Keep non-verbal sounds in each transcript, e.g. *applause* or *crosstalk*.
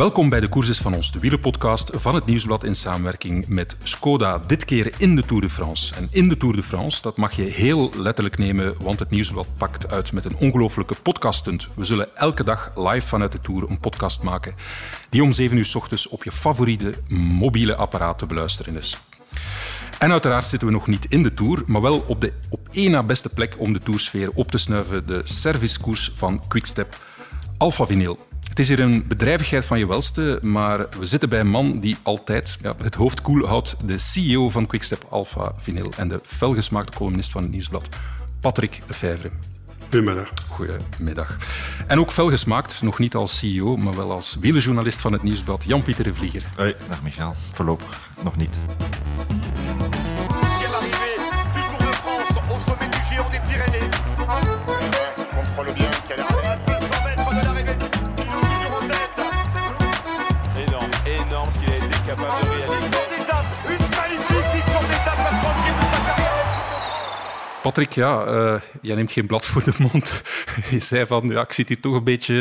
Welkom bij de Courses van ons, de wielerpodcast van het Nieuwsblad in samenwerking met Skoda. Dit keer in de Tour de France. En in de Tour de France, dat mag je heel letterlijk nemen, want het Nieuwsblad pakt uit met een ongelofelijke podcaststunt. We zullen elke dag live vanuit de Tour een podcast maken die om 7 uur s ochtends op je favoriete mobiele apparaat te beluisteren is. En uiteraard zitten we nog niet in de Tour, maar wel op de op één na beste plek om de Toursfeer op te snuiven, de servicekoers van Quickstep Alpha Vinyl. Het is hier een bedrijvigheid van je welste, maar we zitten bij een man die altijd ja, het hoofd koel houdt. De CEO van Quickstep Alpha Vinyl en de felgesmaakte columnist van het Nieuwsblad, Patrick Lefevre. Goedemiddag. Goedemiddag. En ook felgesmaakt, nog niet als CEO, maar wel als wielerjournalist van het Nieuwsblad, Jan-Pieter de Vlieger. Hoi, dag Michael. Voorlopig nog niet. Patrick, ja, uh, jij neemt geen blad voor de mond. *laughs* Je zei van, ja, ik zit hier toch een beetje...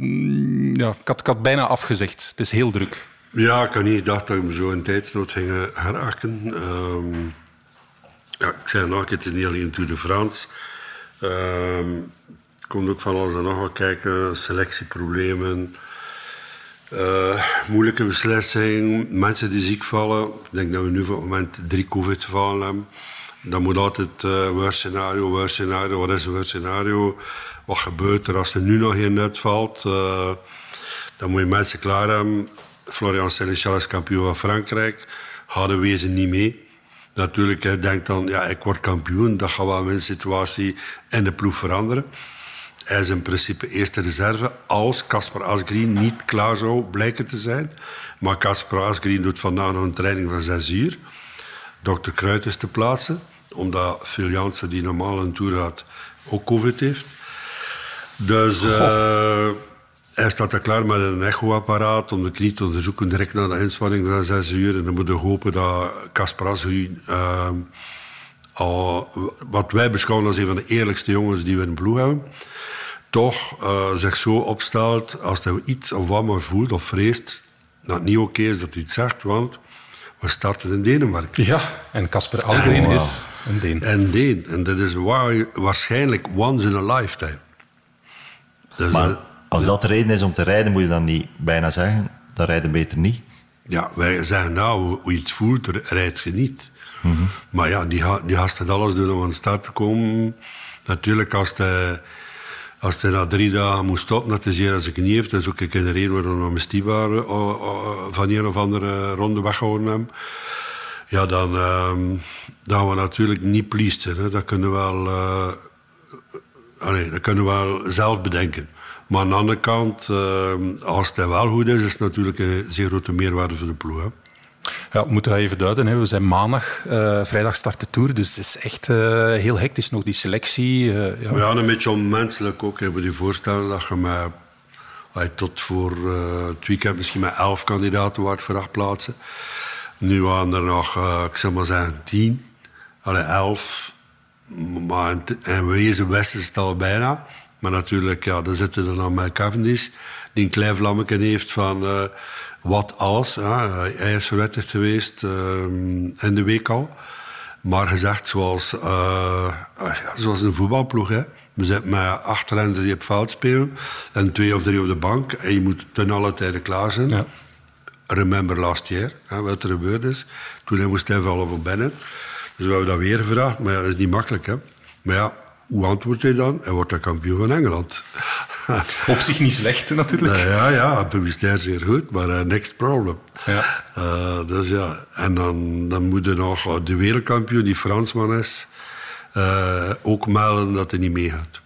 Uh, ja, ik had, bijna afgezegd. Het is heel druk. Ja, ik had niet gedacht dat me zo in tijdsnood ging heraken. Um, ja, ik zei nog, het is niet alleen Tour de France. Um, komt ook van alles en nog wat kijken. Selectieproblemen, moeilijke beslissingen, mensen die ziek vallen. Ik denk dat we nu voor het moment drie COVID-gevallen hebben. Dan moet altijd uh, worst scenario, worst scenario. Wat is een worst scenario? Wat gebeurt er als er nu nog geen uitvalt? Uh, dan moet je mensen klaar hebben. Florian Sénéchal is kampioen van Frankrijk. Hadden wezen niet mee. Natuurlijk, hij denkt dan, ja, ik word kampioen. Dat gaat wel mijn situatie in de ploeg veranderen. Hij is in principe eerste reserve als Casper Asgreen niet klaar zou blijken te zijn. Maar Casper Asgreen doet vandaag nog een training van zes uur. Dokter Kruid is te plaatsen, omdat Phil Jansen, die normaal een tour had, ook COVID heeft. Dus uh, hij staat er klaar met een echoapparaat om de knie te onderzoeken direct na de inspanning van zes uur. En dan moeten we hopen dat Asgreen... Uh, al, wat wij beschouwen als een van de eerlijkste jongens die we in ploeg hebben toch uh, zich zo opstelt als hij iets of wat maar voelt of vreest dat het niet oké is dat hij iets zegt, want we starten in Denemarken. Ja, en Casper Algren oh, is een Deen. Een Deen. En dat is waarschijnlijk once in a lifetime. Dus maar uh, als dat de reden is om te rijden, moet je dan niet bijna zeggen, dan rijden beter niet. Ja, wij zeggen nou, hoe je het voelt, rijdt je niet. Mm -hmm. Maar ja, die, die gasten alles doen om aan de start te komen. Natuurlijk, als hij als hij na drie dagen moest stoppen, dat hij zeer aan zijn knie heeft. Dat is ook een reden waarom we uh, uh, van een of andere ronde weggehouden. Ja, dan, uh, dan we natuurlijk niet pleased. Hè. Dat kunnen we wel, uh, allez, dat kunnen we wel zelf bedenken. Maar aan de andere kant, uh, als het wel goed is, is het natuurlijk een zeer grote meerwaarde voor de ploeg. Hè. Ja, we moeten dat even duiden. Hè. We zijn maandag, uh, vrijdag start de Tour, dus het is echt uh, heel hectisch nog, die selectie. Uh, ja. een beetje onmenselijk ook. Hebben je voorstellen dat je tot voor het weekend misschien met elf kandidaten waard voor acht plaatsen. Nu waren er nog, ik zeg maar zeggen, tien. Allee, elf. Maar in wezen westen het al bijna. Maar natuurlijk, ja, dan zitten er nog met Cavendish, die een klein vlammetje heeft van wat als. Ja, hij is verwettigd geweest uh, in de week al. Maar gezegd zoals, uh, zoals een voetbalploeg. Hè. We zitten met acht renners die op veld spelen en twee of drie op de bank. En je moet ten alle tijden klaar zijn. Ja. Remember last year, hè, wat er gebeurd is. Toen hij moest invallen voor Bennett. Dus we hebben dat weer gevraagd, maar ja, dat is niet makkelijk. Hè. Maar ja, hoe antwoordt hij dan? Hij wordt de kampioen van Engeland. *laughs* Op zich niet slecht natuurlijk. Uh, ja, ja, publicitair zeer goed, maar uh, next problem. Ja. Uh, dus ja, en dan, dan moet er nog de wereldkampioen, die Fransman is, ook melden dat hij niet meegaat.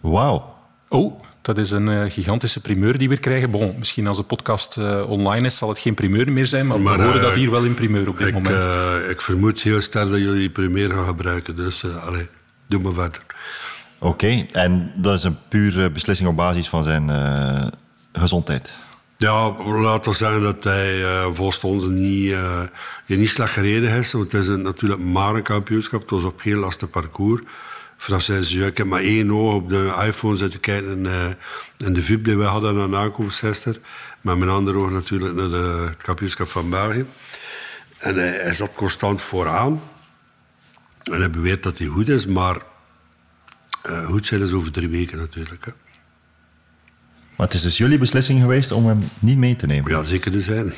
Wauw. Oh, dat is een gigantische primeur die we krijgen. Bon, misschien als de podcast online is, zal het geen primeur meer zijn, maar, maar we horen dat hier wel in primeur op dit ik, moment. ik vermoed heel sterk dat jullie die primeur gaan gebruiken, dus allez, doe maar verder. Oké, en dat is een pure beslissing op basis van zijn uh, gezondheid? Ja, laten we zeggen dat hij uh, volgens niet, uh, niet slecht gereden is. Want het is natuurlijk maar een kampioenschap. Het was op heel lastig parcours. Française Jeu. Ik heb maar één oog op de iPhone zitten kijken en, de VIP die we hadden aan de aankomst gisteren. Maar mijn andere oog natuurlijk naar de, het kampioenschap van België. En hij, hij, zat constant vooraan. En hij beweert dat hij goed is, maar uh, goed zijn is over drie weken natuurlijk. Hè. Maar het is dus jullie beslissing geweest om hem niet mee te nemen? Ja, zeker de zijn.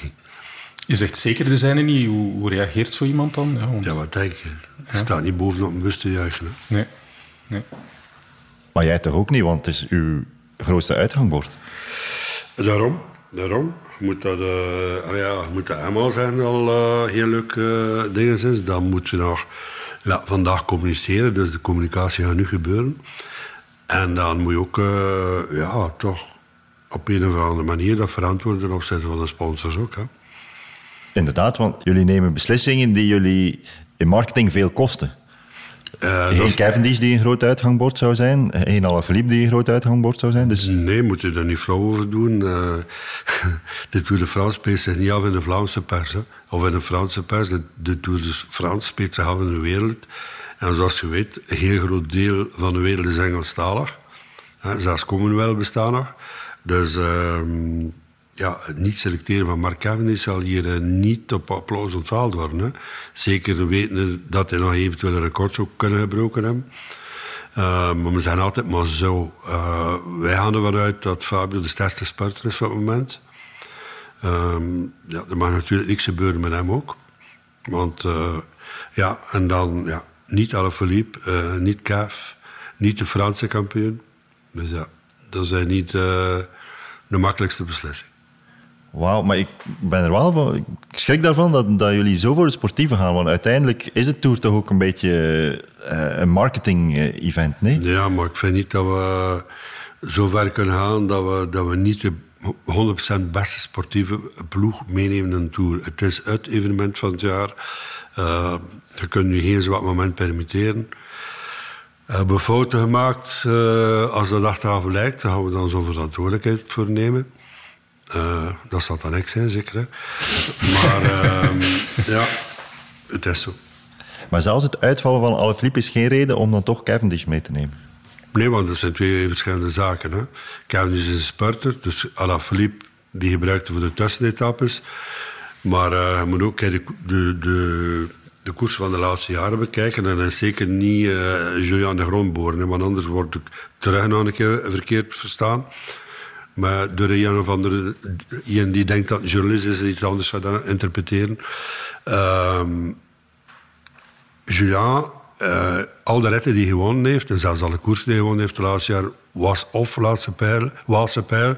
Je zegt zeker de zijn niet. Hoe, hoe, reageert zo iemand dan? Ja, want... ja wat denk je? Je ja. staat niet bovenop een bus te juichen. Hè. Nee. nee. Maar jij toch ook niet, want het is uw grootste uithangbord. Daarom, daarom. Je moet dat, uh, ja, moet dat helemaal zijn al uh, heel leuke uh, dingen zijn. Dan moeten we nog ja, vandaag communiceren, dus de communicatie gaat nu gebeuren. En dan moet je ook ja, toch op een of andere manier dat verantwoorden opzetten van de sponsors ook. Hè. Inderdaad, want jullie nemen beslissingen die jullie in marketing veel kosten. Uh. Cavendish die een groot uithangbord zou zijn, geen Alaphilippe die een groot uithangbord zou zijn. Dus... Nee, moet je daar niet flauw over doen. Uh, *laughs* de Tour de France speelt zich niet af in de Vlaamse pers. Hè. Of in de Franse pers. De, de Tour de France speelt zich af in de wereld. En zoals je weet, een heel groot deel van de wereld is Engelstalig. Hè, zelfs Commonwealth bestaan nog. Dus... Uh, ja, het niet selecteren van Mark Cavendish zal hier uh, niet op applaus onthaald worden. Hè. Zeker weten dat hij nog eventueel een record zou kunnen gebroken hebben. Uh, maar we zijn altijd maar zo. Uh, wij gaan ervan uit dat Fabio de sterkste spurter is op het moment. Ehm, ja, er mag natuurlijk niks gebeuren met hem ook. Want ja, en dan ja, niet Alaphilippe, niet Cav, niet de Franse kampioen. Dus ja, dat zijn niet de makkelijkste beslissingen. Wauw, maar ik ben er wel van. Ik schrik daarvan dat, dat jullie zo voor de sportieve gaan. Want uiteindelijk is het Tour toch ook een beetje uh, een marketing-event, nee? Ja, maar ik vind niet dat we zo ver kunnen gaan dat we, dat we niet de 100% beste sportieve ploeg meenemen in een Tour. Het is het evenement van het jaar. Uh, je kunt nu geen zwak moment permitteren. We hebben fouten gemaakt. Uh, als dat achteraf lijkt, dan gaan we dan zo'n verantwoordelijkheid voor nemen. Uh, dat zal dan ik zijn, zeker. Hè? Maar uh, ja, het is zo. Maar zelfs het uitvallen van Alaphilippe is geen reden om dan toch Cavendish mee te nemen? Nee, want dat zijn twee verschillende zaken. Hè. Cavendish is een spurter, dus Alaphilippe die gebruikte voor de tussenetappes. Maar uh, je moet ook de, de, de, de koers van de laatste jaren bekijken. En dat is zeker niet uh, Julian de Grondboren, want anders wordt ik terug nog een keer verkeerd verstaan. Maar door een of andere... Iemand die denkt dat een journalist is, iets anders zou dan interpreteren. Uh, Julian, uh, al de retten die hij gewonnen heeft, en zelfs alle koersen die hij gewonnen heeft de laatste jaar, was of laatste pijl, Waalse pijl,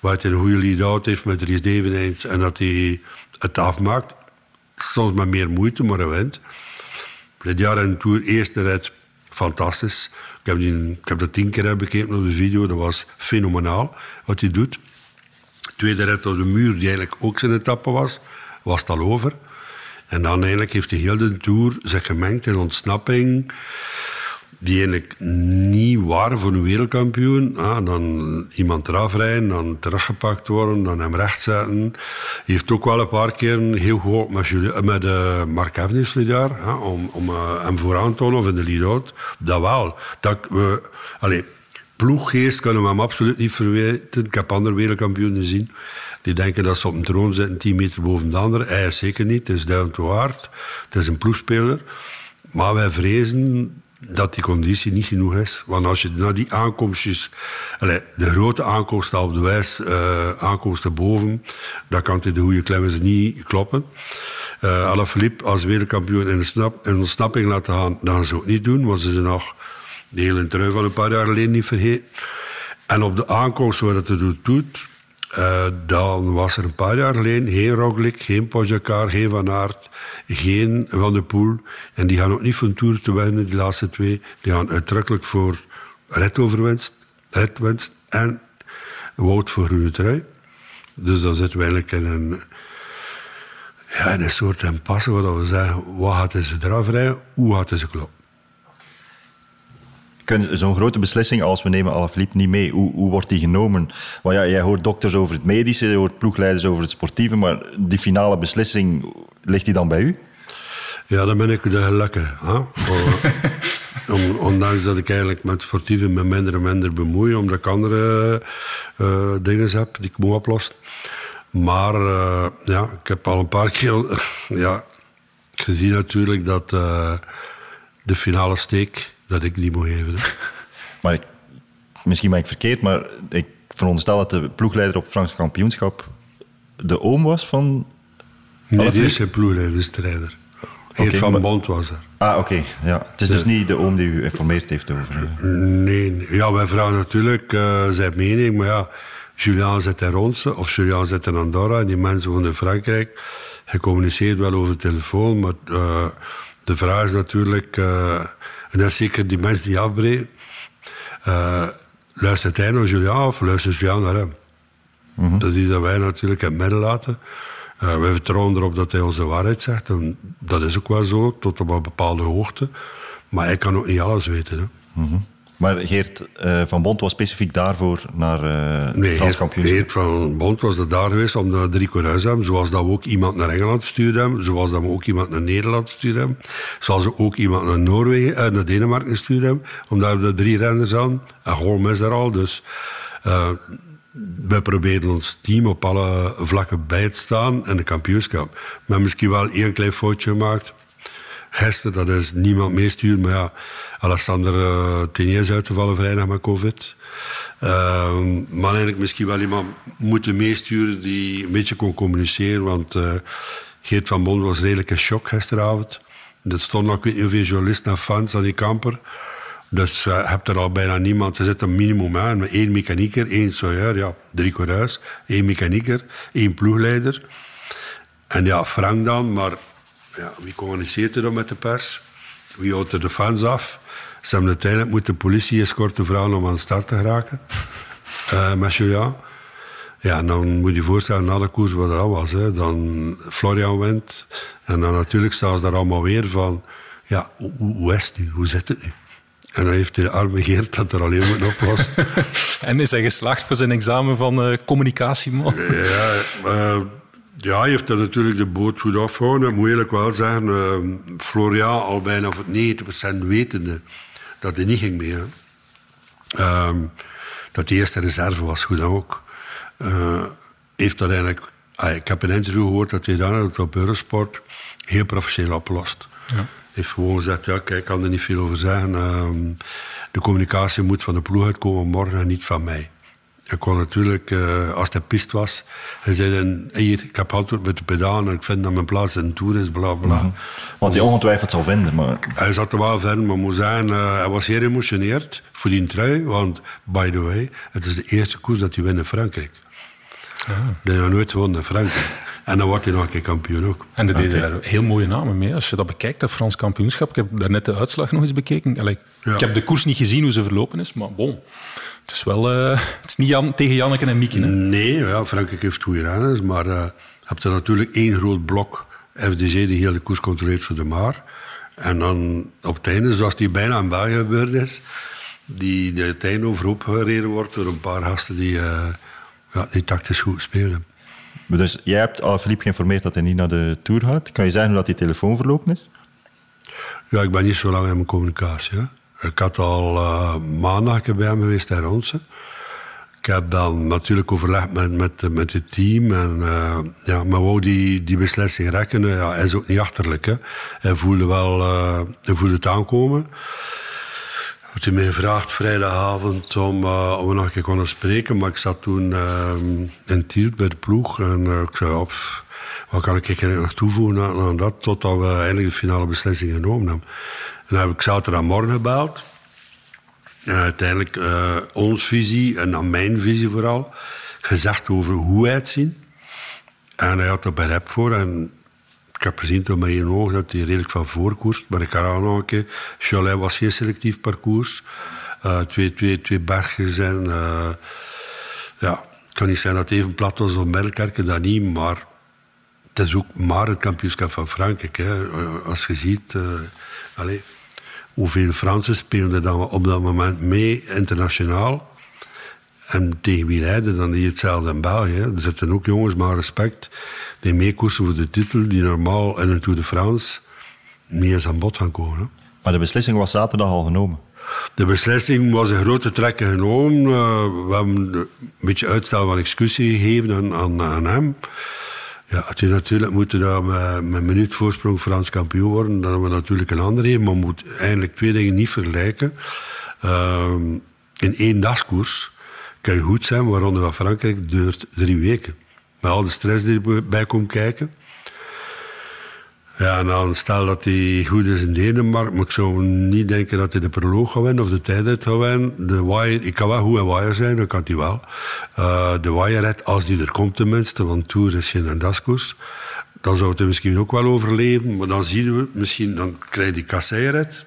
waar hij een goede lead-out heeft met Ries Devenijns en dat hij het afmaakt. Soms met meer moeite, maar hij wint. Dit jaar in de Tour, eerste rit, fantastisch. Ik heb, dat tien keer bekeken op de video. Dat was fenomenaal wat hij doet. Tweede rit op de muur, die eigenlijk ook zijn etappe was, was het al over. En dan eigenlijk heeft hij heel de Tour zich gemengd in ontsnapping die eigenlijk niet waren voor een wereldkampioen. Ah, dan iemand eraf rijden, dan teruggepakt worden, dan hem rechtzetten. Hij heeft ook wel een paar keer heel goed met, met uh, Mark jaar, ah, om, om uh, hem vooraan te tonen of in de lead-out. Dat wel. Dat we, allez, ploeggeest kunnen we hem absoluut niet verwijten. Ik heb andere wereldkampioenen gezien. Die denken dat ze op een troon zitten, 10 meter boven de andere. Hij is zeker niet. Het is duim te hard. Het is een ploegspeler. Maar wij vrezen dat die conditie niet genoeg is. Want als je naar die aankomstjes, de grote aankomsten op de wijs, uh, aankomsten boven, dan kan hij de goede klemmers niet kloppen. Uh, Alaphilippe als wereldkampioen in, snap, in ontsnapping laten gaan, dan zou het niet doen, want ze zijn nog de hele trui van een paar jaar geleden niet vergeten. En op de aankomst waar het er doet, uh, dan was er een paar jaar geleden geen Roglic, geen Pogacar, geen Van Aert, geen Van de Poel. En die gaan ook niet van Tour te winnen, die laatste twee. Die gaan uitdrukkelijk voor redwinst en Wout voor groene trui. Dus dan zitten we eigenlijk in een, ja, in een soort impasse waar we zeggen, wat gaat ze eraf rijden, hoe gaat ze kloppen zo'n grote beslissing als we nemen Alaphilippe niet mee, hoe, hoe wordt die genomen? Want ja, jij hoort dokters over het medische, je hoort ploegleiders over het sportieve, maar die finale beslissing, ligt die dan bij u? Ja, dan ben ik de gelukkige. *laughs* Om- ondanks dat ik eigenlijk met sportieve me minder en minder bemoei, omdat ik andere eh, dingen heb die ik moet oplossen. Maar eh, ja, ik heb al een paar *laughs* keer ja, gezien natuurlijk dat eh, de finale steek dat ik niet moet geven. hè. *laughs* Maar ik, misschien ben ik verkeerd, maar ik veronderstel dat de ploegleider op het Franse kampioenschap de oom was van... Nee, die is geen ploegleider, is de rijder. Geert van maar- Bond was er. Ah, oké. Ja. Het is dus niet de oom die u informeerd heeft over... Nee, ja, wij vragen natuurlijk eh, zijn mening, maar ja, Julian zit in Ronse of Julian zit in Andorra en die mensen wonen in Frankrijk. Hij communiceert wel over de telefoon, maar eh, de vraag is natuurlijk, eh, en dat is zeker die mensen die afbreken, eh, luistert hij naar Julian of luistert Julian naar hem? Dat is iets dat wij natuurlijk in het midden laten. Eh, wij vertrouwen erop dat hij ons de waarheid zegt. En dat is ook wel zo, tot op een bepaalde hoogte. Maar hij kan ook niet alles weten. Hè. Maar Geert eh, van Bont was specifiek daarvoor naar het Nee, Frans Geert, kampioenschap. Geert van Bond was er daar geweest om naar drie te hebben. Zoals dat we ook iemand naar Engeland gestuurd hebben. Zoals dat we ook iemand naar Nederland gestuurd hebben. Zoals we ook iemand naar Noorwegen, eh, naar Denemarken gestuurd hebben. Omdat we er drie renners aan. En Holm is er al. Dus we proberen ons team op alle vlakken bij te staan in de kampioenschap. Hebben misschien wel één klein foutje gemaakt. Gisteren, dat is niemand meesturen. Maar ja, Alexander uh, is uitgevallen vrijdag met covid. Uh, maar eigenlijk misschien wel iemand moeten meesturen die een beetje kon communiceren. Want uh, Geert van Bon was redelijk in shock gisteravond. Er stonden ook niet hoeveel journalisten en fans aan die kamper. Dus je uh, hebt er al bijna niemand. Er zit een minimum aan. Één mechanieker, één soigneur, ja, drie keer huis. één mechanieker, één ploegleider. En ja, Frank dan, maar ja, wie communiceert er dan met de pers? Wie houdt er de fans af? Ze hebben uiteindelijk moeten de politie escorten vragen om aan de start te geraken. uh, met Julian. Ja, en dan moet je je voorstellen, na de koers wat dat was. Hè, dan Florian wint. En dan natuurlijk staan ze daar allemaal weer van... Ja, hoe, hoe is het nu? Hoe zit het nu? En dan heeft de arme Geert dat er alleen moeten oplossen. *laughs* en is hij geslaagd voor zijn examen van uh, communicatieman? Ja, uh, ja, hij heeft er natuurlijk de boot goed afgehouden. Ik moet eerlijk wel zeggen, uh, Florian al bijna voor 90% wetende dat hij niet ging mee. Uh, dat de eerste reserve was, goed ook. Uh, heeft dat eigenlijk... Ah, ik heb een interview gehoord dat hij dan op Eurosport heel professioneel oplost. Ja. heeft gewoon gezegd, ja, kijk, ik kan er niet veel over zeggen. Uh, de communicatie moet van de ploeg uitkomen morgen en niet van mij. Ik kon natuurlijk, uh, als hij pist was, hij zei dan, hier, ik heb antwoord met de pedaan en ik vind dat mijn plaats in de Tour is, bla bla. Mm-hmm. Wat hij ongetwijfeld zal vinden. Maar... Hij zat er wel vinden, maar moet zeggen, uh, hij was zeer emotioneerd voor die trui, want, by the way, het is de eerste koers dat hij wint in Frankrijk. Ah. Dat hij nooit gewonnen in Frankrijk. En dan wordt hij nog een keer kampioen ook. En er deden daar heel mooie namen mee. Als je dat bekijkt, dat Frans kampioenschap. Ik heb daarnet de uitslag nog eens bekeken. Allee, ja. Ik heb de koers niet gezien hoe ze verlopen is, maar bon. Het is wel uh, het is niet Jan, tegen Janneke en Mieke. Hè? Nee, ja, Frankrijk heeft goede renners, maar uh, je hebt er natuurlijk één groot blok FDG die heel de koers controleert voor de Maar. En dan op het einde, zoals die bijna in België gebeurd is, die, die het einde overhoop gereden wordt door een paar gasten die, uh, ja, die tactisch goed spelen. Dus jij hebt Philippe geïnformeerd dat hij niet naar de Tour gaat. Kan je zeggen hoe dat die telefoon verlopen is? Ja, ik ben niet zo lang in mijn communicatie. Ik had al uh, maandag bij hem geweest in Ronse. Ik heb dan natuurlijk overlegd met, met, met het team. En, uh, ja, maar wou die, die beslissing rekken, ja, is ook niet achterlijk. Hè. Hij voelde wel uh, hij voelde het aankomen. Had hij mij gevraagd vrijdagavond om, uh, om nog een keer konden spreken. Maar ik zat toen in Tielt bij de ploeg. En ik zei, op, wat kan ik er nog toevoegen aan, aan dat? Totdat we eigenlijk de finale beslissing genomen hebben. En dan heb ik zaterdagmorgen gebeld. En uiteindelijk uh, ons visie, en dan mijn visie vooral, gezegd over hoe hij het ziet. En hij had er rap voor. En ik heb gezien door mijn oog dat hij redelijk van voorkoerst. Maar ik een keer. Cholet was geen selectief parcours. Uh, twee, twee, twee bergen zijn. Uh, ja, het kan niet zijn dat het even plat was op Melkerken, dat niet. Maar het is ook maar het kampioenschap van Frankrijk. Hè. Als je ziet... Hoeveel Fransen speelden dan op dat moment mee internationaal. En tegen wie rijden dan die hetzelfde in België. Er zitten ook jongens, maar respect, die meekoersen voor de titel, die normaal in een Tour de France niet eens aan bod gaan komen. Hè. Maar de beslissing was zaterdag al genomen. De beslissing was in grote trekken genomen. Uh, we hebben een beetje uitstel van excuses gegeven aan, aan, aan hem. Ja, het is natuurlijk moeten daar met, met een minuut voorsprong Frans kampioen worden. Dan hebben we natuurlijk een andere. Maar we moeten eigenlijk twee dingen niet vergelijken. Uh, in één dagskoers kan je goed zijn, waaronder van Frankrijk duurt drie weken. Met al de stress die erbij komt kijken. Ja, en dan stel dat hij goed is in Denemarken, maar ik zou niet denken dat hij de proloog gaat winnen of de tijdrit gaat winnen. De wire, ik kan wel goed en wire zijn, dat kan hij wel. Uh, de wire als die er komt tenminste, want Tour is geen daskoers. Dan zou hij misschien ook wel overleven, maar dan zien we misschien, dan je die kasseiret.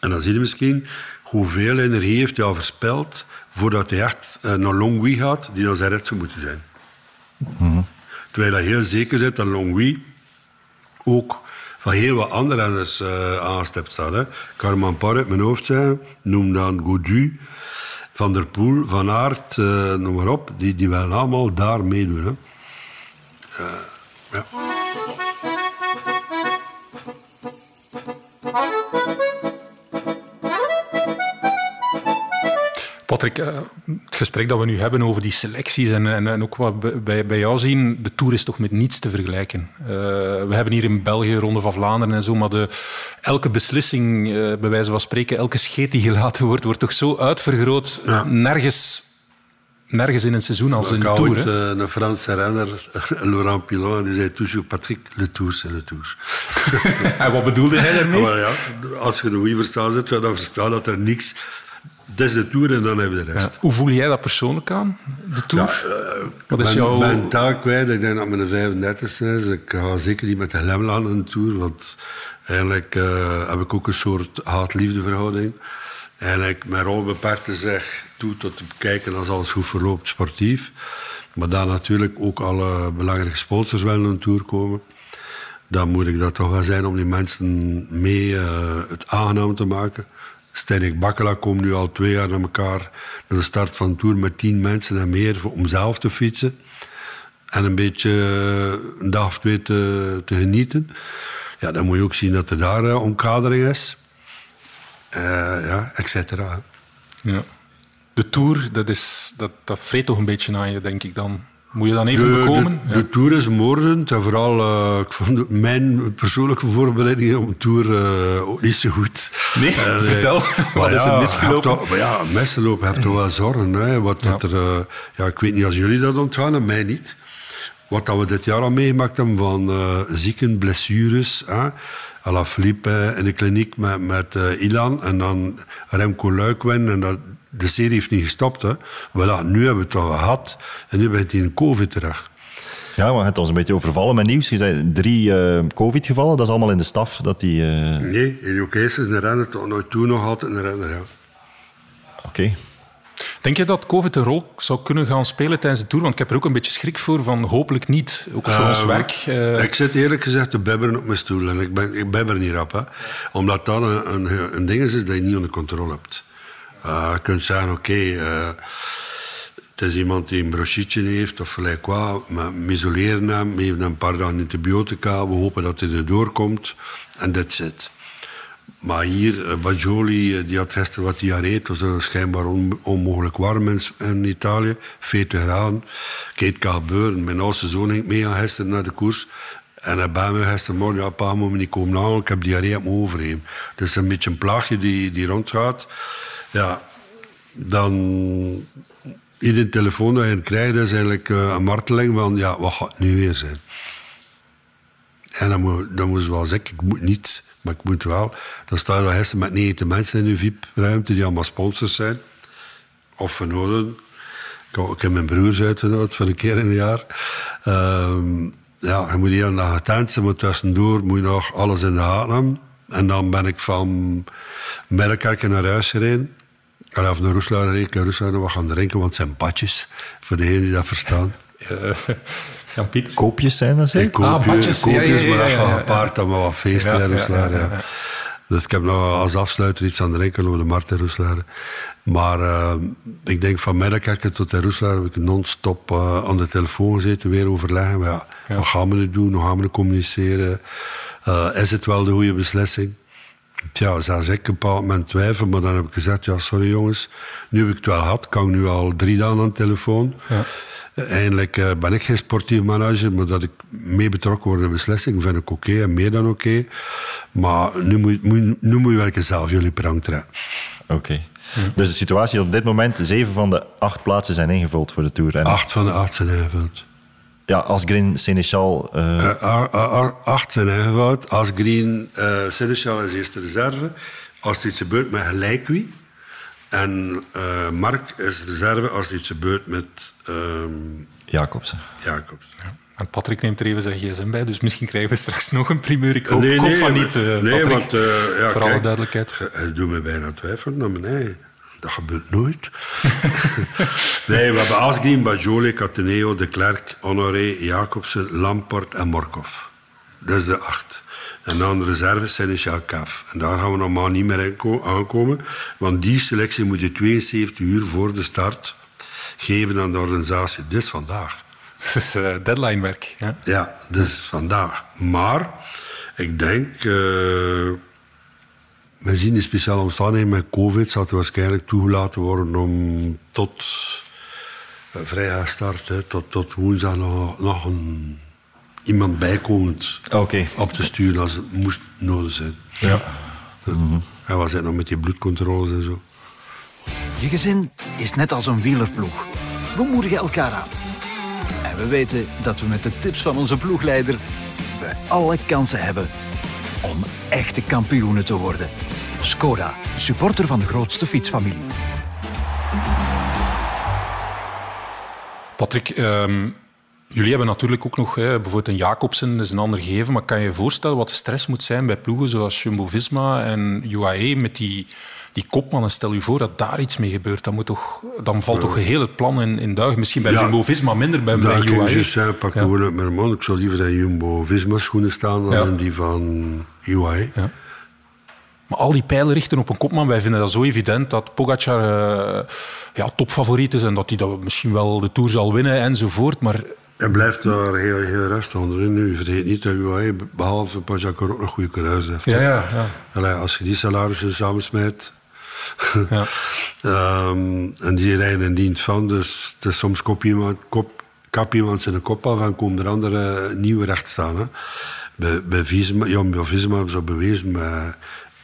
En dan zie je misschien hoeveel energie heeft hij al verspild voordat hij echt naar Longwy gaat, die dan zijn red zou moeten zijn. Mm Terwijl hij heel zeker zit dat Longwy ook van heel wat andere renners uh, aangestipt staat. Hè. Carman Par uit mijn hoofd zijn, noem dan Gaudu, Van der Poel, Van Aert, uh, noem maar op. Die, die willen allemaal daar meedoen. Hè. Uh, ja. Patrick, eh, het gesprek dat we nu hebben over die selecties en, en, en ook wat bij, bij jou zien, de Tour is toch met niets te vergelijken. Uh, we hebben hier in België Ronde van Vlaanderen en zo, maar de, elke beslissing, uh, bij wijze van spreken, elke scheet die gelaten wordt, wordt toch zo uitvergroot. Ja. Nergens nergens in een seizoen als een Tour. Ooit, uh, een Franse renner, *laughs* Laurent Pilon, die zei toujours Patrick, le Tour, c'est le Tour. *laughs* en wat bedoelde hij daarmee? Maar ja, als je een goede verstaan zit, dan verstaan dat er niks dat is de Tour en dan hebben we de rest. Ja. Hoe voel jij dat persoonlijk aan, de Tour? Ja, Wat is ben, jouw... ben taak kwijt. Ik denk dat mijn 35 is. Ik ga zeker niet met de glimlach aan een Tour, want eigenlijk uh, heb ik ook een soort haat-liefde verhouding. Eigenlijk met Robin Beperkte zeg toe tot te kijken als alles goed verloopt, sportief. Maar dan natuurlijk ook alle belangrijke sponsors wel een Tour komen. Dan moet ik dat toch wel zijn om die mensen mee uh, het aangenaam te maken. Steinik Bakkela komt nu al twee jaar naar elkaar naar de start van de Tour met tien mensen en meer om zelf te fietsen. En een beetje eh, een dag of twee te, te genieten. Ja, dan moet je ook zien dat er daar uh, omkadering is. Uh, ja, et cetera. Ja. De Tour, dat, is, dat, dat vreet toch een beetje aan je, denk ik dan. Moet je dan even de, bekomen? De, ja. de Tour is moordend. En vooral, uh, ik vond mijn persoonlijke voorbereidingen op een Tour uh, ook niet zo goed. Nee, uh, vertel. Wat is er misgelopen? Toch, ja, misgelopen heb toch wel zorgen. Hè. Wat ja. Dat er, ja, ik weet niet als jullie dat ontgaan, en mij niet. Wat dat we dit jaar al meegemaakt hebben van zieken, blessures. Hè. À la Philippe in de kliniek met, met Ilan. En dan Remco Luikwin. En dat, de serie heeft niet gestopt. Hè. Voilà, nu hebben we het al gehad en nu bent hij in COVID terug. Ja, maar het was een beetje overvallen met nieuws. Je zei drie uh, COVID-gevallen, dat is allemaal in de staf. Dat die, uh... Nee, Elio Kees is een renner, tot nooit toen nog altijd een renner. Ja. Oké. Okay. Denk je dat COVID een rol zou kunnen gaan spelen tijdens de Tour? Want ik heb er ook een beetje schrik voor, van hopelijk niet, ook voor uh, ons werk. Uh... Ik zit eerlijk gezegd te bibberen op mijn stoel en ik, ben, ik bibber niet rap. Hè. Omdat dat een, een, een ding is, is dat je niet onder controle hebt. Uh, je kunt zeggen, oké, uh, het is iemand die een brochitje heeft of gelijk wat. We isoleren hem, we geven hem een paar dagen antibiotica. We hopen dat hij erdoor komt. En dat zit. Maar hier, uh, Bajoli, die had gisteren wat diarree. Het was schijnbaar on, onmogelijk warm in, in, Italië. 40 graden. Kijk, het kan gebeuren. Mijn oudste zoon ging mee gisteren naar de koers. En hij bij me gistermorgen, ja pa, moet me niet komen halen. Ik heb diarree op mijn overheen. Is een beetje een plaagje die, die rondgaat ja, dan iedere telefoon dat je krijgt, is eigenlijk uh, een marteling van, ja, wat gaat nu weer zijn? En dan moet, dan moet je wel zeggen, ik moet niet, maar ik moet wel. Dan sta je gisteren met 90 mensen in de VIP-ruimte die allemaal sponsors zijn. Of vernoden. Ik heb mijn broers uitgenodigd voor een keer in een jaar. Uh, ja, je moet heel dag getent zijn, tussendoor moet je nog alles in de gaten hebben. En dan ben ik van Melkerken naar huis gereden. Allee, of naar Roeslaar naar Roeslaar wat gaan drinken, want het zijn badjes. Voor degenen die dat verstaan. *laughs* Ja, Piet. Koopjes zijn dat zeker? Koopjes, ah, badjes, koopjes ja, ja, ja, maar dat gaat gepaard dan wat feesten Roeslaar. Ja, Dus ik heb nog als afsluiter iets aan drinken over de markt in Roeslaar. Maar uh, ik denk van tot in Roeslaar heb ik non-stop uh, aan de telefoon gezeten, weer overleggen. Ja, Wat gaan we nu doen? Hoe gaan we nu communiceren? Uh, is het wel de goede beslissing? Tja, zelfs ik een bepaald moment twijfel, maar dan heb ik gezegd, ja, sorry jongens, nu heb ik het wel gehad, kan ik nu al drie dagen aan de telefoon. Ja. Eindelijk eh, ben ik geen sportief manager, maar dat ik mee betrokken word in de beslissing vind ik oké en meer dan oké. Maar nu moet, nu moet je wel eens zelf jullie prang trekken. Oké. Dus de situatie op dit moment, zeven van de acht plaatsen zijn ingevuld voor de Tour. En Acht van de acht zijn ingevuld. Ja, Asgreen, Seneschal, eh, Eh, a- a- acht zijn Green, uh, Seneschal is eerste reserve. Als er iets gebeurt met gelijk wie. En eh, Mark is reserve als er iets gebeurt met ehm, Jacobsen. Jacobs. En Patrick neemt er even zijn gsm bij, dus misschien krijgen we straks nog een primeur. Ik hoop, Nee, van niet, eh, nee, Patrick. want, eh, ja, voor alle duidelijkheid. Het doet me bijna twijfelen naar beneden. Dat gebeurt nooit. *laughs* nee, we hebben Asgreen, Bajoli, Cateneo, De Klerk, Honoré, Jacobsen, Lamport en Morkov. Dat is de acht. En dan de reserves zijn de Shalkaf. En daar gaan we normaal niet meer aankomen. Want die selectie moet je 72 uur voor de start geven aan de organisatie. Dit is vandaag. *laughs* Het is eh, deadlinewerk. Ja. Ja, dus vandaag. Maar ik denk, eh, we zien de speciale omstandigheden met COVID, zal het waarschijnlijk toegelaten worden om tot uh, vrijdag start, hè, tot, tot woensdag nog, nog een, iemand bijkomend Oké. op te sturen als het moest nodig zijn. Ja. En we zijn nog met die bloedcontroles en zo. Je gezin is net als een wielerploeg. We moedigen elkaar aan. En we weten dat we met de tips van onze ploegleider we alle kansen hebben om echte kampioenen te worden. Skoda, supporter van de grootste fietsfamilie. Patrick, ehm, jullie hebben natuurlijk ook nog hè, bijvoorbeeld een Jacobsen, dat is een ander gegeven, maar kan je je voorstellen wat de stress moet zijn bij ploegen zoals Jumbo-Visma en UAE met die, die kopmannen? Stel je voor dat daar iets mee gebeurt, dan, moet toch, dan valt toch geheel het plan in, in duigen. Misschien bij Ja. Jumbo-Visma minder, bij, bij je UAE. zeggen, pak Ja. mijn mond. Ik zou liever in Jumbo-Visma schoenen staan dan Ja. in die van UAE. Ja. Maar al die pijlen richten op een kopman. Wij vinden dat zo evident dat Pogacar eh, ja, topfavoriet is en dat hij dat misschien wel de Tour zal winnen enzovoort. Maar Hij blijft daar heel, heel rustig onderin nu. Vergeet niet dat UAE, behalve Pajakar, ook nog goede coureurs heeft. ja, ja, ja. Allee, als je die salarissen samensmijt... ja. *laughs* Ehm, en die rijden in dienst van, dus soms kop iemand, kop, kap iemand zijn kop af en komen er andere nieuwe recht staan. Hè. Bij, bij Visma, ja, bij Visma hebben ze bewezen met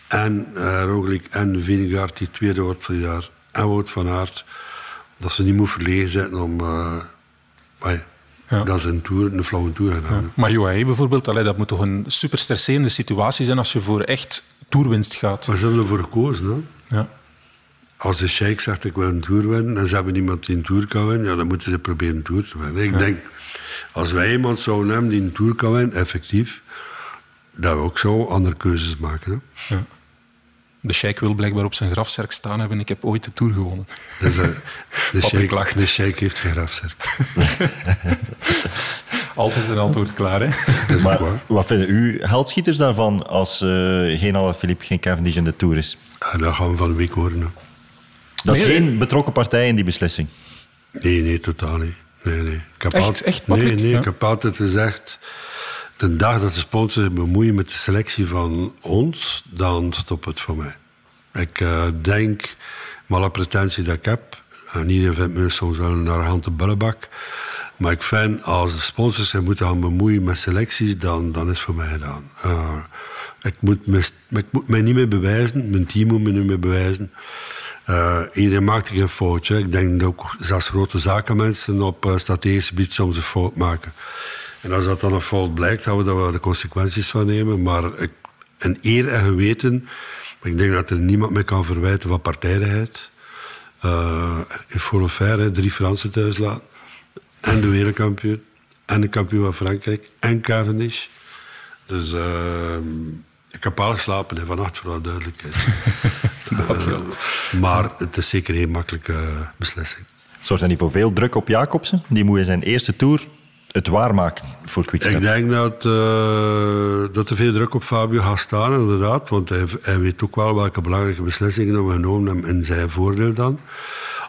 en uh, Roglic en Vinegaard, die tweede wordt van het jaar, en Wout van Aert, dat ze niet moet verlegen zetten om... Uh, Ja. Dat is een, tour, een flauwe tour gaan hebben. Maar UAE bijvoorbeeld, allee, dat moet toch een super stresserende situatie zijn als je voor echt toerwinst gaat. Maar ze hebben ervoor gekozen. Hè. Ja. Als de sheik zegt ik wil een tour winnen en ze hebben iemand die een tour kan winnen, ja, dan moeten ze proberen een tour te winnen. Ik denk, als wij iemand zouden hebben die een tour kan winnen, effectief, dat we ook zo andere keuzes maken. Hè. Ja. De sheik wil blijkbaar op zijn grafzerk staan hebben. Ik heb ooit de Tour gewonnen. Dus, uh, de, *laughs* Patrick sheik, lacht. de sheik heeft geen grafzerk. *laughs* Altijd een antwoord klaar, hè? Dat is Maar waar. wat vinden u heldschieters daarvan als eh, geen Alaphilippe, geen Cavendish in de Tour is? En dat gaan we van de week horen. Hè. Dat is Nee, geen betrokken partij in die beslissing. Nee, nee, totaal niet. Nee, nee. Ik heb Echt? altijd- Echt, nee, Patrick? nee, Ja. ik heb altijd gezegd... De dag dat de sponsors zich bemoeien met de selectie van ons, dan stopt het voor mij. Ik eh, denk, met alle pretentie dat ik heb... En iedereen vindt me soms wel een arrogante bullebak. Maar ik vind, als de sponsors zich moeten gaan bemoeien met selecties, dan, dan is het voor mij gedaan. Eh, ik, moet me, mij niet meer bewijzen. Mijn team moet me niet meer bewijzen. Eh, iedereen maakt geen foutje. Ik denk dat ook zelfs grote zakenmensen op uh, strategisch gebied soms een fout maken. En als dat dan een fout blijkt, gaan we daar wel de consequenties van nemen. Maar ik, een eer en geweten, ik denk dat er niemand meer kan verwijten van partijdigheid. Uh, in Forofaire drie Fransen thuis laten. En de wereldkampioen. En de kampioen van Frankrijk. En Cavendish. Dus uh, ik heb al geslapen hè, vannacht, voor alle duidelijkheid. *laughs* uh, maar het is zeker geen makkelijke beslissing. Zorgt dat niet voor veel druk op Jacobsen? Die moet in zijn eerste tour het waarmaken Ik denk dat, uh, dat er veel druk op Fabio gaat staan, inderdaad. Want hij, hij weet ook wel welke belangrijke beslissingen we genomen hebben in zijn voordeel dan.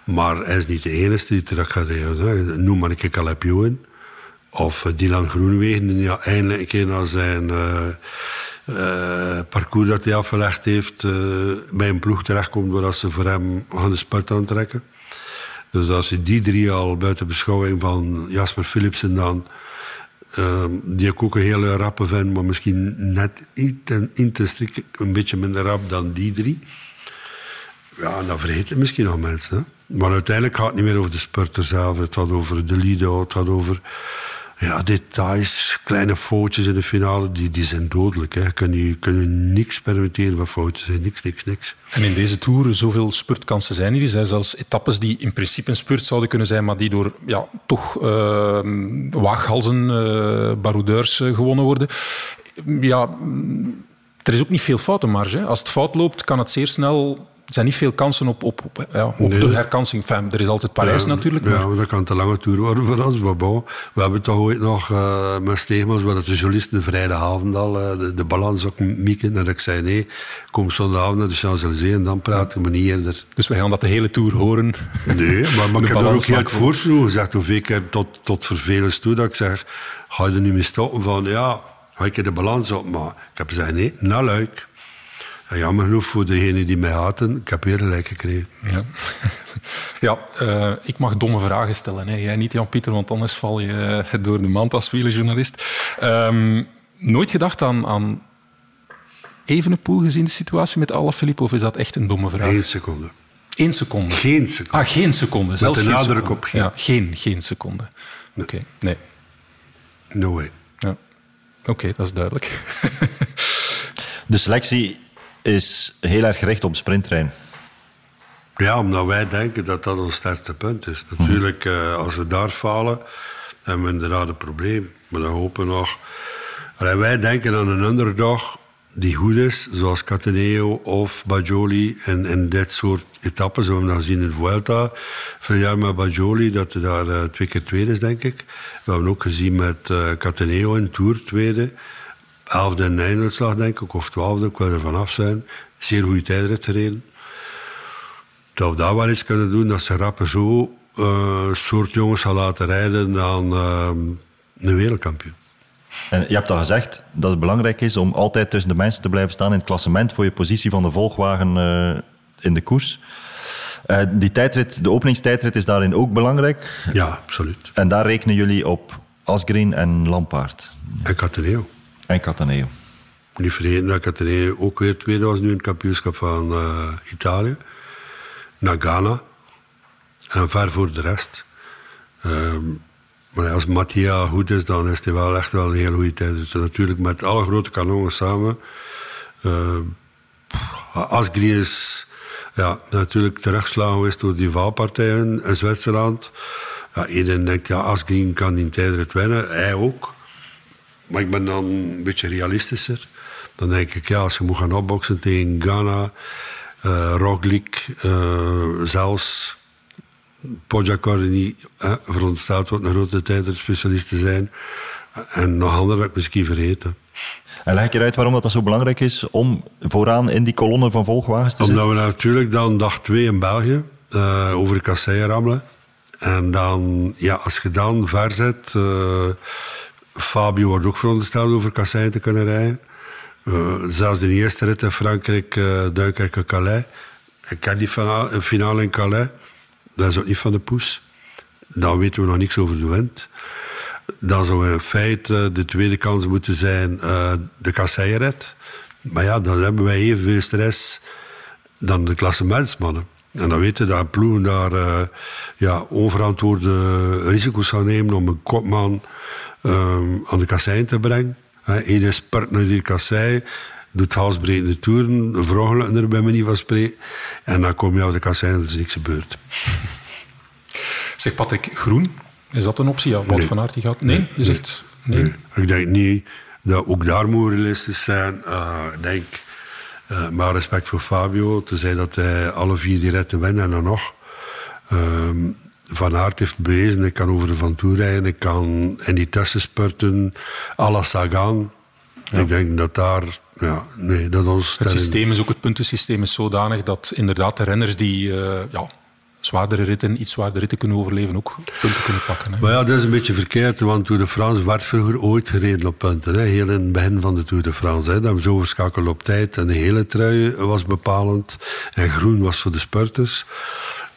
Maar hij is niet de enige die terug gaat rijden. Noem maar een Caleb Ewan. Of Dylan Groenewegen, die ja, eindelijk een keer naar zijn uh, eh, parcours dat hij afgelegd heeft eh, bij een ploeg terechtkomt waar ze voor hem gaan de spurt aantrekken. Dus als je die drie al buiten beschouwing van Jasper Philipsen dan, ehm, die ik ook een hele rappe vind, maar misschien net intrinsiek een beetje minder rap dan die drie. Ja, dan vergeten misschien nog mensen. Hè? Maar uiteindelijk gaat het niet meer over de spurter zelf. Het gaat over de lead Het gaat over ja, details, kleine foutjes in de finale. Die, die zijn dodelijk. Hè. Kun je, kun je niks permitteren van foutjes. Niks, niks, niks. En in deze Tour zoveel spurtkansen zijn er. zijn zelfs etappes die in principe een spurt zouden kunnen zijn, maar die door ja, toch uh, waaghalzen, uh, baroudeurs uh, gewonnen worden. Ja, er is ook niet veel foutenmarge. Als het fout loopt, kan het zeer snel er zijn niet veel kansen op, op, op, ja, op de herkansing. Enfin, er is altijd Parijs natuurlijk. Maar... Ja, dat kan te lange tour worden voor ons. Maar bon, we hebben toch ooit nog uh, met Steegmans, waar de journalisten de vrijdagavond al uh, de, de, balans ook mieken. En ik zei nee, kom zondagavond naar de Champs-Élysées en dan praten we niet eerder. Dus we gaan dat de hele tour horen? Nee, maar, maar *laughs* ik heb er ook heel voorstel gezegd, hoeveel keer tot, tot vervelens toe, dat ik zeg, ga je er nu mee stoppen van, ja, ga ik de balans op. Maar ik heb gezegd nee, naar Luik. Ja, jammer genoeg voor degenen die mij haten, ik heb weer gelijk gekregen. Ja, *laughs* ja uh, ik mag domme vragen stellen. Hè. Jij niet, Jan-Pieter, want anders val je uh, door de mand als wielerjournalist. Um, nooit gedacht aan, aan Evenepoel gezien de situatie met Alaphilippe, of is dat echt een domme vraag? Eén seconde. Eén seconde? Geen seconde. Ah, geen seconde. Met Zelfs de nadruk seconde. op geen. Ja, geen, geen seconde. Nee. Oké, okay. nee. No way. Ja. Oké, okay, dat is duidelijk. *laughs* de selectie is heel erg gericht op sprinttrein. Ja, omdat wij denken dat dat ons sterkste punt is. Natuurlijk, uh, als we daar falen, hebben we inderdaad een probleem. Maar dan hopen we nog... Allee, wij denken aan een underdog die goed is, zoals Cataneo of Bajoli in, in dit soort etappes. We hebben dat gezien in Vuelta, vorig jaar met Bajoli, dat hij daar uh, twee keer tweede is, denk ik. We hebben ook gezien met uh, Cataneo in Tour tweede elfde en einduitslag, denk ik, of twaalfde, ik wil er vanaf zijn. Zeer goede tijdrit gereden. Dat we dat wel eens kunnen doen, dat ze rappen zo uh, soort jongens gaan laten rijden dan uh, een wereldkampioen. En je hebt al gezegd dat het belangrijk is om altijd tussen de mensen te blijven staan in het klassement voor je positie van de volgwagen uh, in de koers. Uh, die tijdrit, de openingstijdrit is daarin ook belangrijk. Ja, absoluut. En daar rekenen jullie op Asgreen en Lampaard. En Cataneo. En Cataneo. Niet vergeten dat Cataneo ook weer tweede was nu in het kampioenschap van uh, Italië. Naar Ghana. En ver voor de rest. Um, maar als Mattia goed is, dan is hij wel echt wel een hele goede tijd. Dus natuurlijk met alle grote kanonnen samen. Uh, Asgreen is ja, natuurlijk terechtgeslagen geweest door die valpartijen in Zwitserland. Ja, iedereen denkt, ja, Asgreen kan die tijdrit winnen. Hij ook. Maar ik ben dan een beetje realistischer. Dan denk ik, ja, als je moet gaan opboksen tegen Ghana, uh, Roglic, uh, zelfs Pogacar, die eh, verondersteld wordt een grote tijdritspecialist te zijn. En nog andere heb ik misschien vergeten. En leg je uit waarom dat zo belangrijk is om vooraan in die kolonne van volgwagens te Omdat zitten? Omdat we natuurlijk dan dag twee in België uh, over de kasseien rammelen. En dan, ja, als je dan ver zit... Uh, Fabio wordt ook verondersteld over kasseien te kunnen rijden. Uh, zelfs de eerste rit in Frankrijk, uh, Duinkerke, Calais. Ik ken die finale, finale in Calais. Dat is ook niet van de poes. Dan weten we nog niks over de wind. Dan zou in feite de tweede kans moeten zijn uh, de kasseienrit. Maar ja, dan hebben wij evenveel stress dan de klassementsmannen. En dan weten dat ploegen daar uh, ja, onverantwoorde risico's gaan nemen om een kopman um, aan de kassein te brengen. Iedereen spurt naar die kassei, doet halsbrekende toeren, vroegelijk er bij manier van spreken. En dan kom je op de kassei en er is niks gebeurd. *laughs* Zeg Patrick, groen, is dat een optie? Ja, Wout Nee. van Aert die gaat... Nee, Nee, je zegt... Nee. Nee. Ik denk niet dat ook daar moet realistisch zijn. Uh, ik denk, uh, maar respect voor Fabio, te zeggen dat hij alle vier die ritten wint en dan nog. Um, van Aert heeft bewezen, ik kan over de Van Tour rijden, ik kan in die tussenspurten à la Sagan. Ik denk dat daar, ja, nee, dat ons... Het systeem is ook het puntensysteem is zodanig dat inderdaad de renners die uh, ja, zwaardere ritten, iets zwaardere ritten kunnen overleven, ook punten kunnen pakken. Hè. Maar ja, dat is een beetje verkeerd, want Tour de France werd vroeger ooit gereden op punten. Hè. Heel in het begin van de Tour de France. Hè. Dat hebben ze overschakeld op tijd en de hele trui was bepalend. En groen was voor de spurters.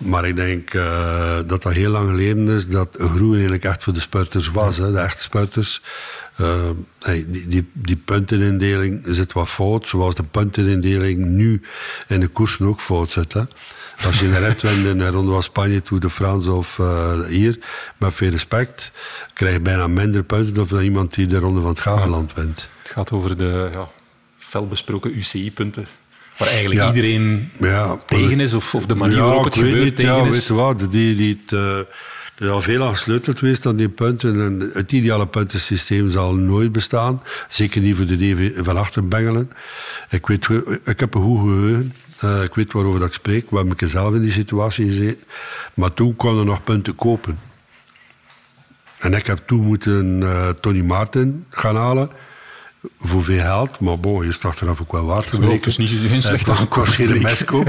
Maar ik denk eh, dat dat heel lang geleden is dat groen eigenlijk echt voor de spurters was. Hè. De echte spurters. Uh, hey, die, die, die puntenindeling zit wat fout, zoals de puntenindeling nu in de koersen ook fout zit. Hè. Als je een rit wint in de Ronde van Spanje, Tour de France of uh, hier, met veel respect, krijg je bijna minder punten dan iemand die de Ronde van het Gageland wint. Het gaat over de ja, felbesproken UCI-punten. Waar eigenlijk Ja. iedereen Ja, tegen is, of, of de manier waarop het gebeurt niet, tegen ja, is. Weet je wat, die, die het, eh, er is al veel aan gesleuteld geweest aan die punten. En het ideale puntensysteem zal nooit bestaan. Zeker niet voor de DV van achter bengelen. Ik, weet, ik heb een goed geheugen. Eh, ik weet waarover dat ik spreek. We hebben ik zelf in die situatie gezeten. Maar toen kon er nog punten kopen. En ik heb toen moeten eh, Tony Martin gaan halen. Voor veel geld. Maar bon, je is het achteraf ook wel waard te breken. het is niet geen slechte Het was- het geen meskoop.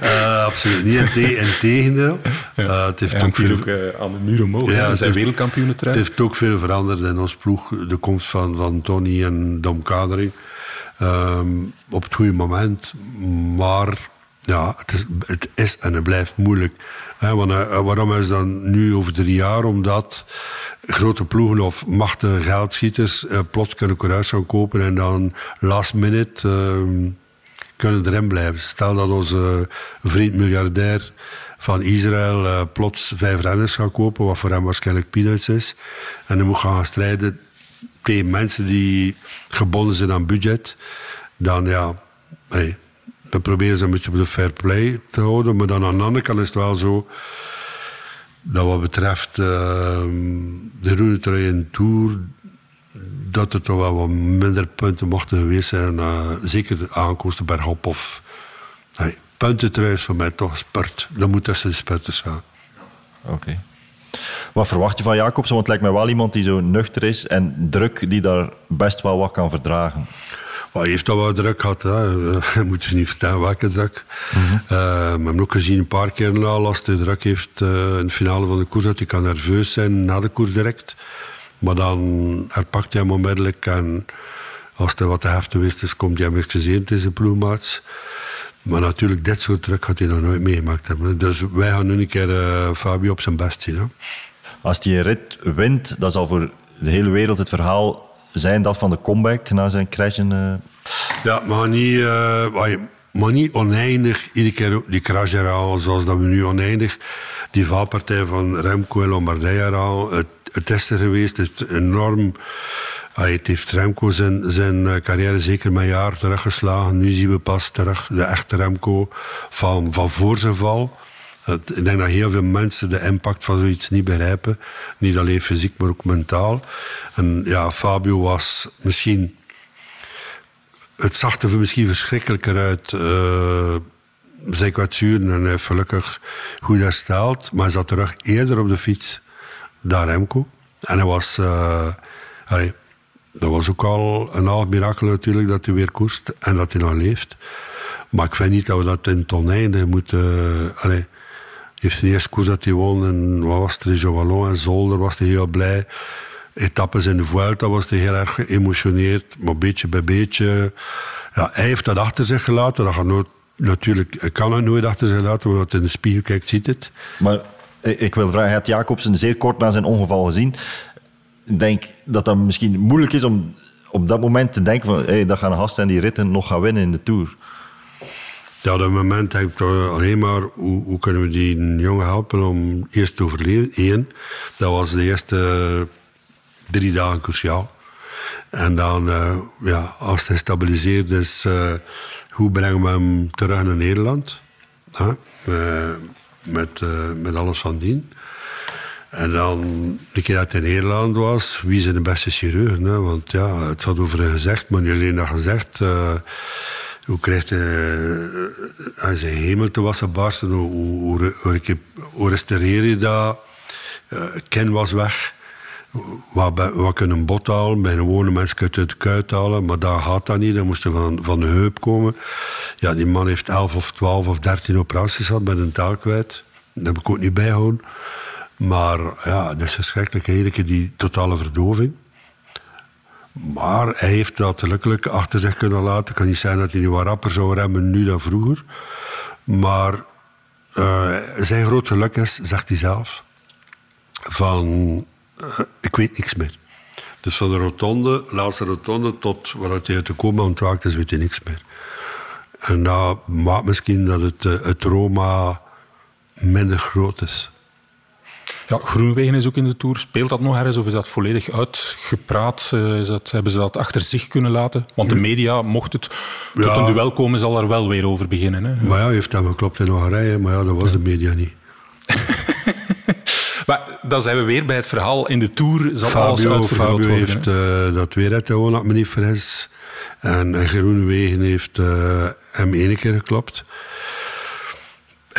Eh, absoluut niet. Inte- Integendeel. Eh, het heeft ook veel, ook eh, aan de muur omhoog. Ja, zijn wereldkampioenen het heeft ook veel veranderd in ons ploeg. De komst van, van Tony en Dom Kadering. Ehm, op het goede moment. Maar ja, het is, en het blijft moeilijk. Want, eh, waarom is dan nu over drie jaar? Omdat grote ploegen of machtige geldschieters eh, plots kunnen coureurs gaan kopen en dan last minute ehm, kunnen erin blijven. Stel dat onze vriend miljardair van Israël plots vijf renners gaat kopen, wat voor hem waarschijnlijk peanuts is, en dan moet gaan strijden tegen mensen die gebonden zijn aan budget, dan ja, hey, we proberen ze een beetje op de fair play te houden, maar dan aan de andere kant is het wel zo dat wat betreft ehm, de Rune Trui en Tour, dat er toch wel wat minder punten mochten geweest zijn. eh, zeker de aankomsten bergop of... Puntentrui is voor mij toch spurt. Dat moet tussen de spurters gaan. Oké. Wat verwacht je van Jacobsen? Want het lijkt mij wel iemand die zo nuchter is en druk die daar best wel wat kan verdragen. Hij heeft al wel druk gehad. Hè. *laughs* Je moet je niet vertellen welke druk. Eh, we hebben ook gezien een paar keer al als hij druk heeft eh, in de finale van de koers. Dat hij kan nerveus zijn na de koers direct. Maar dan herpakt hij hem onmiddellijk. En als hij wat te heftig is, komt hij hem excuseerd in zijn ploegmaats. Maar natuurlijk, dit soort druk had hij nog nooit meegemaakt hebben. Dus wij gaan nu een keer eh, Fabio op zijn best zien. Hè. Als hij een rit wint, dan zal voor de hele wereld het verhaal zijn dat van de comeback na zijn crash. in, eh, Ja, maar niet, eh, maar niet oneindig. Iedere keer die crash herhalen zoals dat we nu oneindig. Die valpartij van Remco en Lombardije herhalen. Het, het is er geweest. Het is enorm. Allee, het heeft Remco zijn, zijn eh, carrière zeker met een jaar teruggeslagen. Nu zien we pas terug de echte Remco van, van voor zijn val. Ik denk dat heel veel mensen de impact van zoiets niet begrijpen. Niet alleen fysiek, maar ook mentaal. En ja, Fabio was misschien het zag er misschien verschrikkelijker uit. eh zijn kwetsuren en hij heeft gelukkig goed hersteld. Maar hij zat terug eerder op de fiets dan Remco. En hij was... eh, allee, dat was ook al een half mirakel natuurlijk dat hij weer koerst en dat hij nog leeft. Maar ik vind niet dat we dat in het moeten... eh, heeft de eerste koers dat hij won en wat was Wallon en Zolder was hij heel blij. Etappes in de Vuelta was hij heel erg geëmotioneerd, maar beetje bij beetje. Ja, hij heeft dat achter zich gelaten. Dat natuurlijk, hij kan het nooit achter zich laten, want in de spiegel kijkt, ziet het. Maar ik wil vragen, hij had Jacobsen zeer kort na zijn ongeval gezien. Ik denk dat dat misschien moeilijk is om op dat moment te denken van hey, dat gaan een gast zijn die ritten nog gaan winnen in de Tour. Ja, op dat moment denk ik alleen maar hoe, kunnen we die jongen helpen om eerst te overleven. Eén, dat was de eerste drie dagen cruciaal. En dan, eh, ja, als hij stabiliseert is, eh, hoe brengen we hem terug naar Nederland? Eh, met, met alles van dien. En dan, de keer dat hij in Nederland was, wie zijn de beste chirurgen? Hè? Want ja, het had over gezegd, maar niet alleen dat gezegd. Hoe krijgt hij eh, aan zijn hemel te wassen barsten? Hoe, hoe, hoe, je dat? Eh, ken was weg. Wat, wat kunnen bot halen? Bij een gewone mensen kun je het kuit halen, maar daar gaat dat niet. Dat moest van, van de heup komen. Ja, die man heeft 11 of 12 of 13 operaties gehad met een taal kwijt. Dat heb ik ook niet bijgehouden. Maar ja, dat is verschrikkelijk. Keer die totale verdoving. Maar hij heeft dat gelukkig achter zich kunnen laten. Ik kan niet zeggen dat hij niet wat rapper zou remmen nu dan vroeger. Maar eh, zijn groot geluk is, zegt hij zelf, van eh, ik weet niks meer. Dus van de rotonde, laatste rotonde, tot waar hij uit de coma ontwaakt is, weet hij niks meer. En dat maakt misschien dat het, eh, het trauma minder groot is. Ja, Groenwegen is ook in de Tour. Speelt dat nog ergens of is dat volledig uitgepraat? Eh, Is dat, hebben ze dat achter zich kunnen laten? Want de media, mocht het tot een duel komen, zal er wel weer over beginnen. Hè? Maar ja, hij heeft hem geklopt in Hongarije, maar ja, dat was de media niet. *laughs* Maar dan zijn we weer bij het verhaal. In de Tour zal alles Fabio, uitvergroot Fabio worden. heeft eh, dat weer uit de me niet vergis. En, en Groenewegen heeft eh, hem één keer geklopt.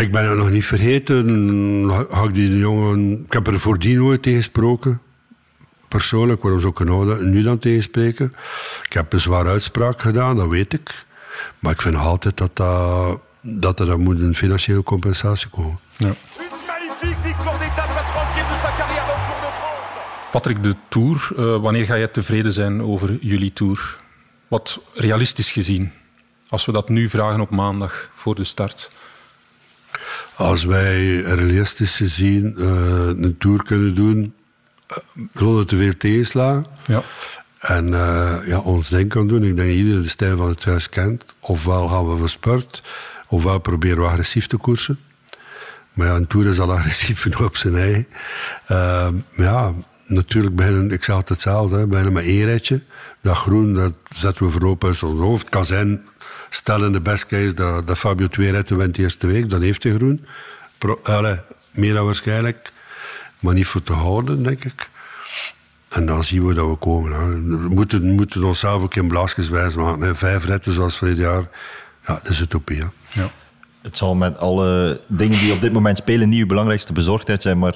Ik ben het nog niet vergeten. Had ik die jongen, ik heb er voordien ooit tegen gesproken. Persoonlijk, waarom zou ik er nou nu dan tegenspreken? Ik heb een zware uitspraak gedaan, dat weet ik. Maar ik vind nog altijd dat, dat, dat er dan moet een financiële compensatie komen. Ja. Une magnifique victoire d'étape, la troisième de sa carrière dans le Tour de France. Patrick, de Tour, eh, wanneer ga jij tevreden zijn over jullie Tour? Wat realistisch gezien, als we dat nu vragen op maandag voor de start. Als wij realistisch gezien eh, een tour kunnen doen eh, zonder te veel tegenslagen Ja. en eh, ja, ons ding kan doen. Ik denk dat iedereen de stijl van het huis kent. Ofwel gaan we voor sport, ofwel proberen we agressief te koersen. Maar ja, een tour is al *laughs* agressief genoeg op zijn eigen. Maar ja, natuurlijk beginnen, ik zeg altijd hetzelfde, beginnen met één ritje. Dat groen, dat zetten we voorop uit ons hoofd. Het kan zijn, stel in de best case dat, dat Fabio twee ritten wint de eerste week, dan heeft hij groen. Meer dan waarschijnlijk, maar niet voor te houden, denk ik. En dan zien we dat we komen. Hè. We moeten, moeten onszelf ook in blaasjes wijs maken. Vijf ritten zoals vorig jaar, ja, dat is utopie. hè. ja. Het zal met alle dingen die op dit moment spelen niet uw belangrijkste bezorgdheid zijn. Maar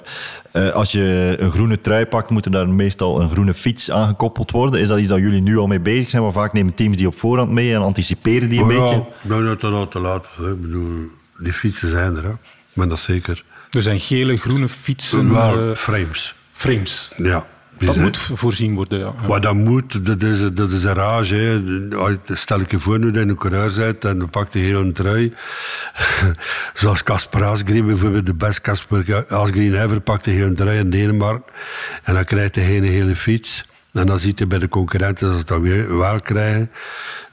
eh, als je een groene trui pakt, moet er daar meestal een groene fiets aangekoppeld worden. Is dat iets dat jullie nu al mee bezig zijn? Want vaak nemen teams die op voorhand mee en anticiperen die een Oh ja, beetje. Nou, dat dat al te laat is. hè. Ik bedoel, die fietsen zijn er, hè. maar dat zeker. Er zijn gele, groene fietsen, Wel, eh, frames. frames. Ja. Dat moet voorzien worden, ja. Maar dat moet, dat is, dat is een rage. Hè. Stel ik je voor nu dat je een coureur bent en dan pakt hij heel een trui. *laughs* Zoals Casper Asgreen bijvoorbeeld, de beste Casper Asgreen ever, pakt hij heel een trui in Denemarken. En dan krijgt hij geen hele fiets. En dan ziet hij bij de concurrenten dat ze dat weer wel krijgen.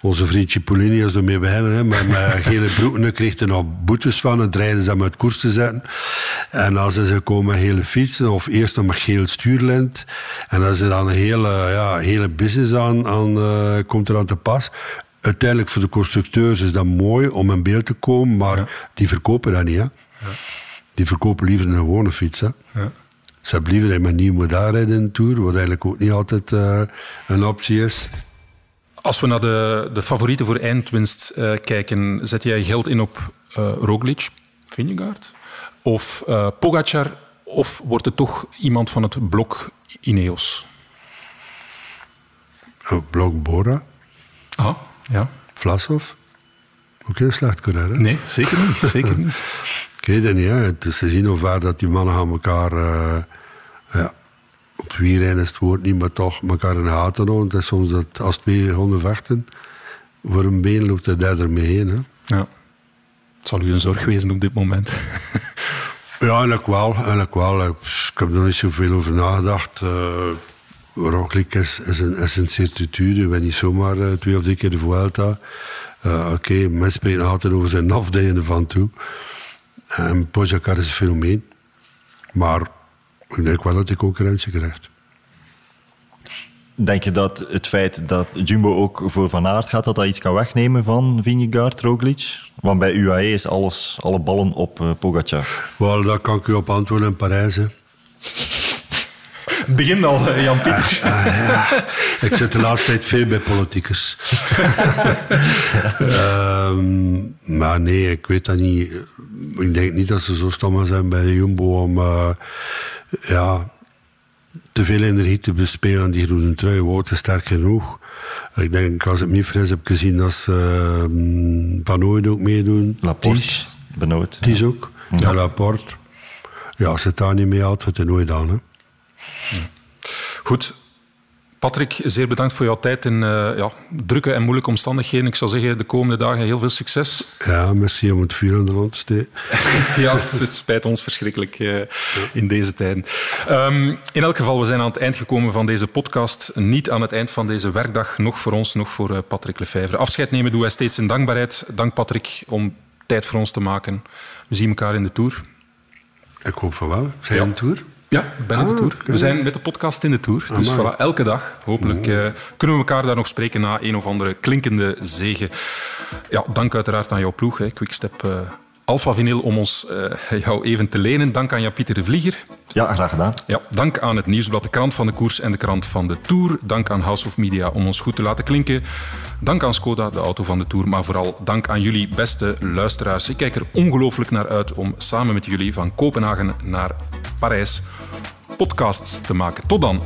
Onze vriend Cipollini is ermee beginnen. Hè. Met, met *laughs* gele broeken kreeg hij nog boetes van en dreigden ze hem uit koers te zetten. En als ze komen met gele fietsen, of eerst nog met geel stuurlint. En als er dan een hele, ja, hele business aan, aan eh, komt er aan te pas. Uiteindelijk voor de constructeurs is dat mooi om in beeld te komen, maar die verkopen dat niet. Hè. Die verkopen liever een gewone fiets. Hè. Ja. Ze hebben liever dat met nieuw model rijden in de Tour, wat eigenlijk ook niet altijd eh, een optie is. Als we naar de, de favorieten voor eindwinst eh, kijken, zet jij geld in op eh Roglic, Vingegaard of Pogacar of wordt het toch iemand van het blok Ineos? Oh, Blok Bora, Ah, ja. Vlasov. Ook geen slecht coureur, hè? Nee, zeker niet. Zeker niet. *laughs* Ik weet het niet, hè. Het is te zien hoe ver dat die mannen aan elkaar... eh, ja, op wielrennen is het woord niet, maar toch elkaar in de gaten houden. Het is soms dat als twee honden vechten, voor een been loopt de derde mee heen, hè. Ja. Het zal u een zorg wezen op dit moment. *laughs* Ja, eigenlijk wel. Eigenlijk wel. Ik heb er nog niet zoveel over nagedacht. Uh, is, is, een, is een certitude. We niet zomaar eh, twee of drie keer de Vuelta. Eh, Oké, mensen spreken altijd over zijn afdijende van toe. En Pogacar is een fenomeen. Maar ik denk wel dat hij concurrentie krijgt. Denk je dat het feit dat Jumbo ook voor Van Aert gaat, dat dat iets kan wegnemen van Vingegaard, Roglic? Want bij UAE is alles, alle ballen op eh, Pogacar. Wel, daar kan ik u op antwoorden in Parijs. hè. *laughs* Het begint al, eh, Jan Pieter. Ik zit de laatste tijd veel bij politiekers. *laughs* Ehm, maar nee, ik weet dat niet. Ik denk niet dat ze zo stom zijn bij de Jumbo om eh, ja, te veel energie te bespelen. Die groene trui wordt te sterk genoeg. Ik denk, als het me niet fris heb ik gezien dat ze uh, Van Ooyen ook meedoen. Laporte, Benoot. Ties ook. Ja. Laporte. Ja, als het daar niet mee houdt, gaat het nooit aan. Hè. Goed. Patrick, zeer bedankt voor jouw tijd in eh, ja, drukke en moeilijke omstandigheden. Ik zou zeggen, de komende dagen heel veel succes. Ja, merci om het vuur aan de lamp te steken. *laughs* ja, het, het spijt ons verschrikkelijk eh, in deze tijden. Ehm, in elk geval, we zijn aan het eind gekomen van deze podcast. Niet aan het eind van deze werkdag, nog voor ons, nog voor eh, Patrick Lefevre. Afscheid nemen doen wij steeds in dankbaarheid. Dank Patrick om tijd voor ons te maken. We zien elkaar in de Tour. Ik hoop van wel. Zijn Ja. je een tour? Ja, ben in de Ah, Tour. We zijn met de podcast in de Tour. Dus voilà, elke dag, hopelijk, eh, kunnen we elkaar daar nog spreken na een of andere klinkende zege. Ja, dank uiteraard aan jouw ploeg, hè, Quickstep eh Alpha Vinyl, om ons eh, jou even te lenen. Dank aan Jan-Pieter de Vlieger. Ja, graag gedaan. Ja, dank aan het Nieuwsblad, de krant van de koers en de krant van de Tour. Dank aan House of Media om ons goed te laten klinken. Dank aan Skoda, de auto van de Tour. Maar vooral dank aan jullie, beste luisteraars. Ik kijk er ongelooflijk naar uit om samen met jullie van Kopenhagen naar Parijs podcasts te maken. Tot dan.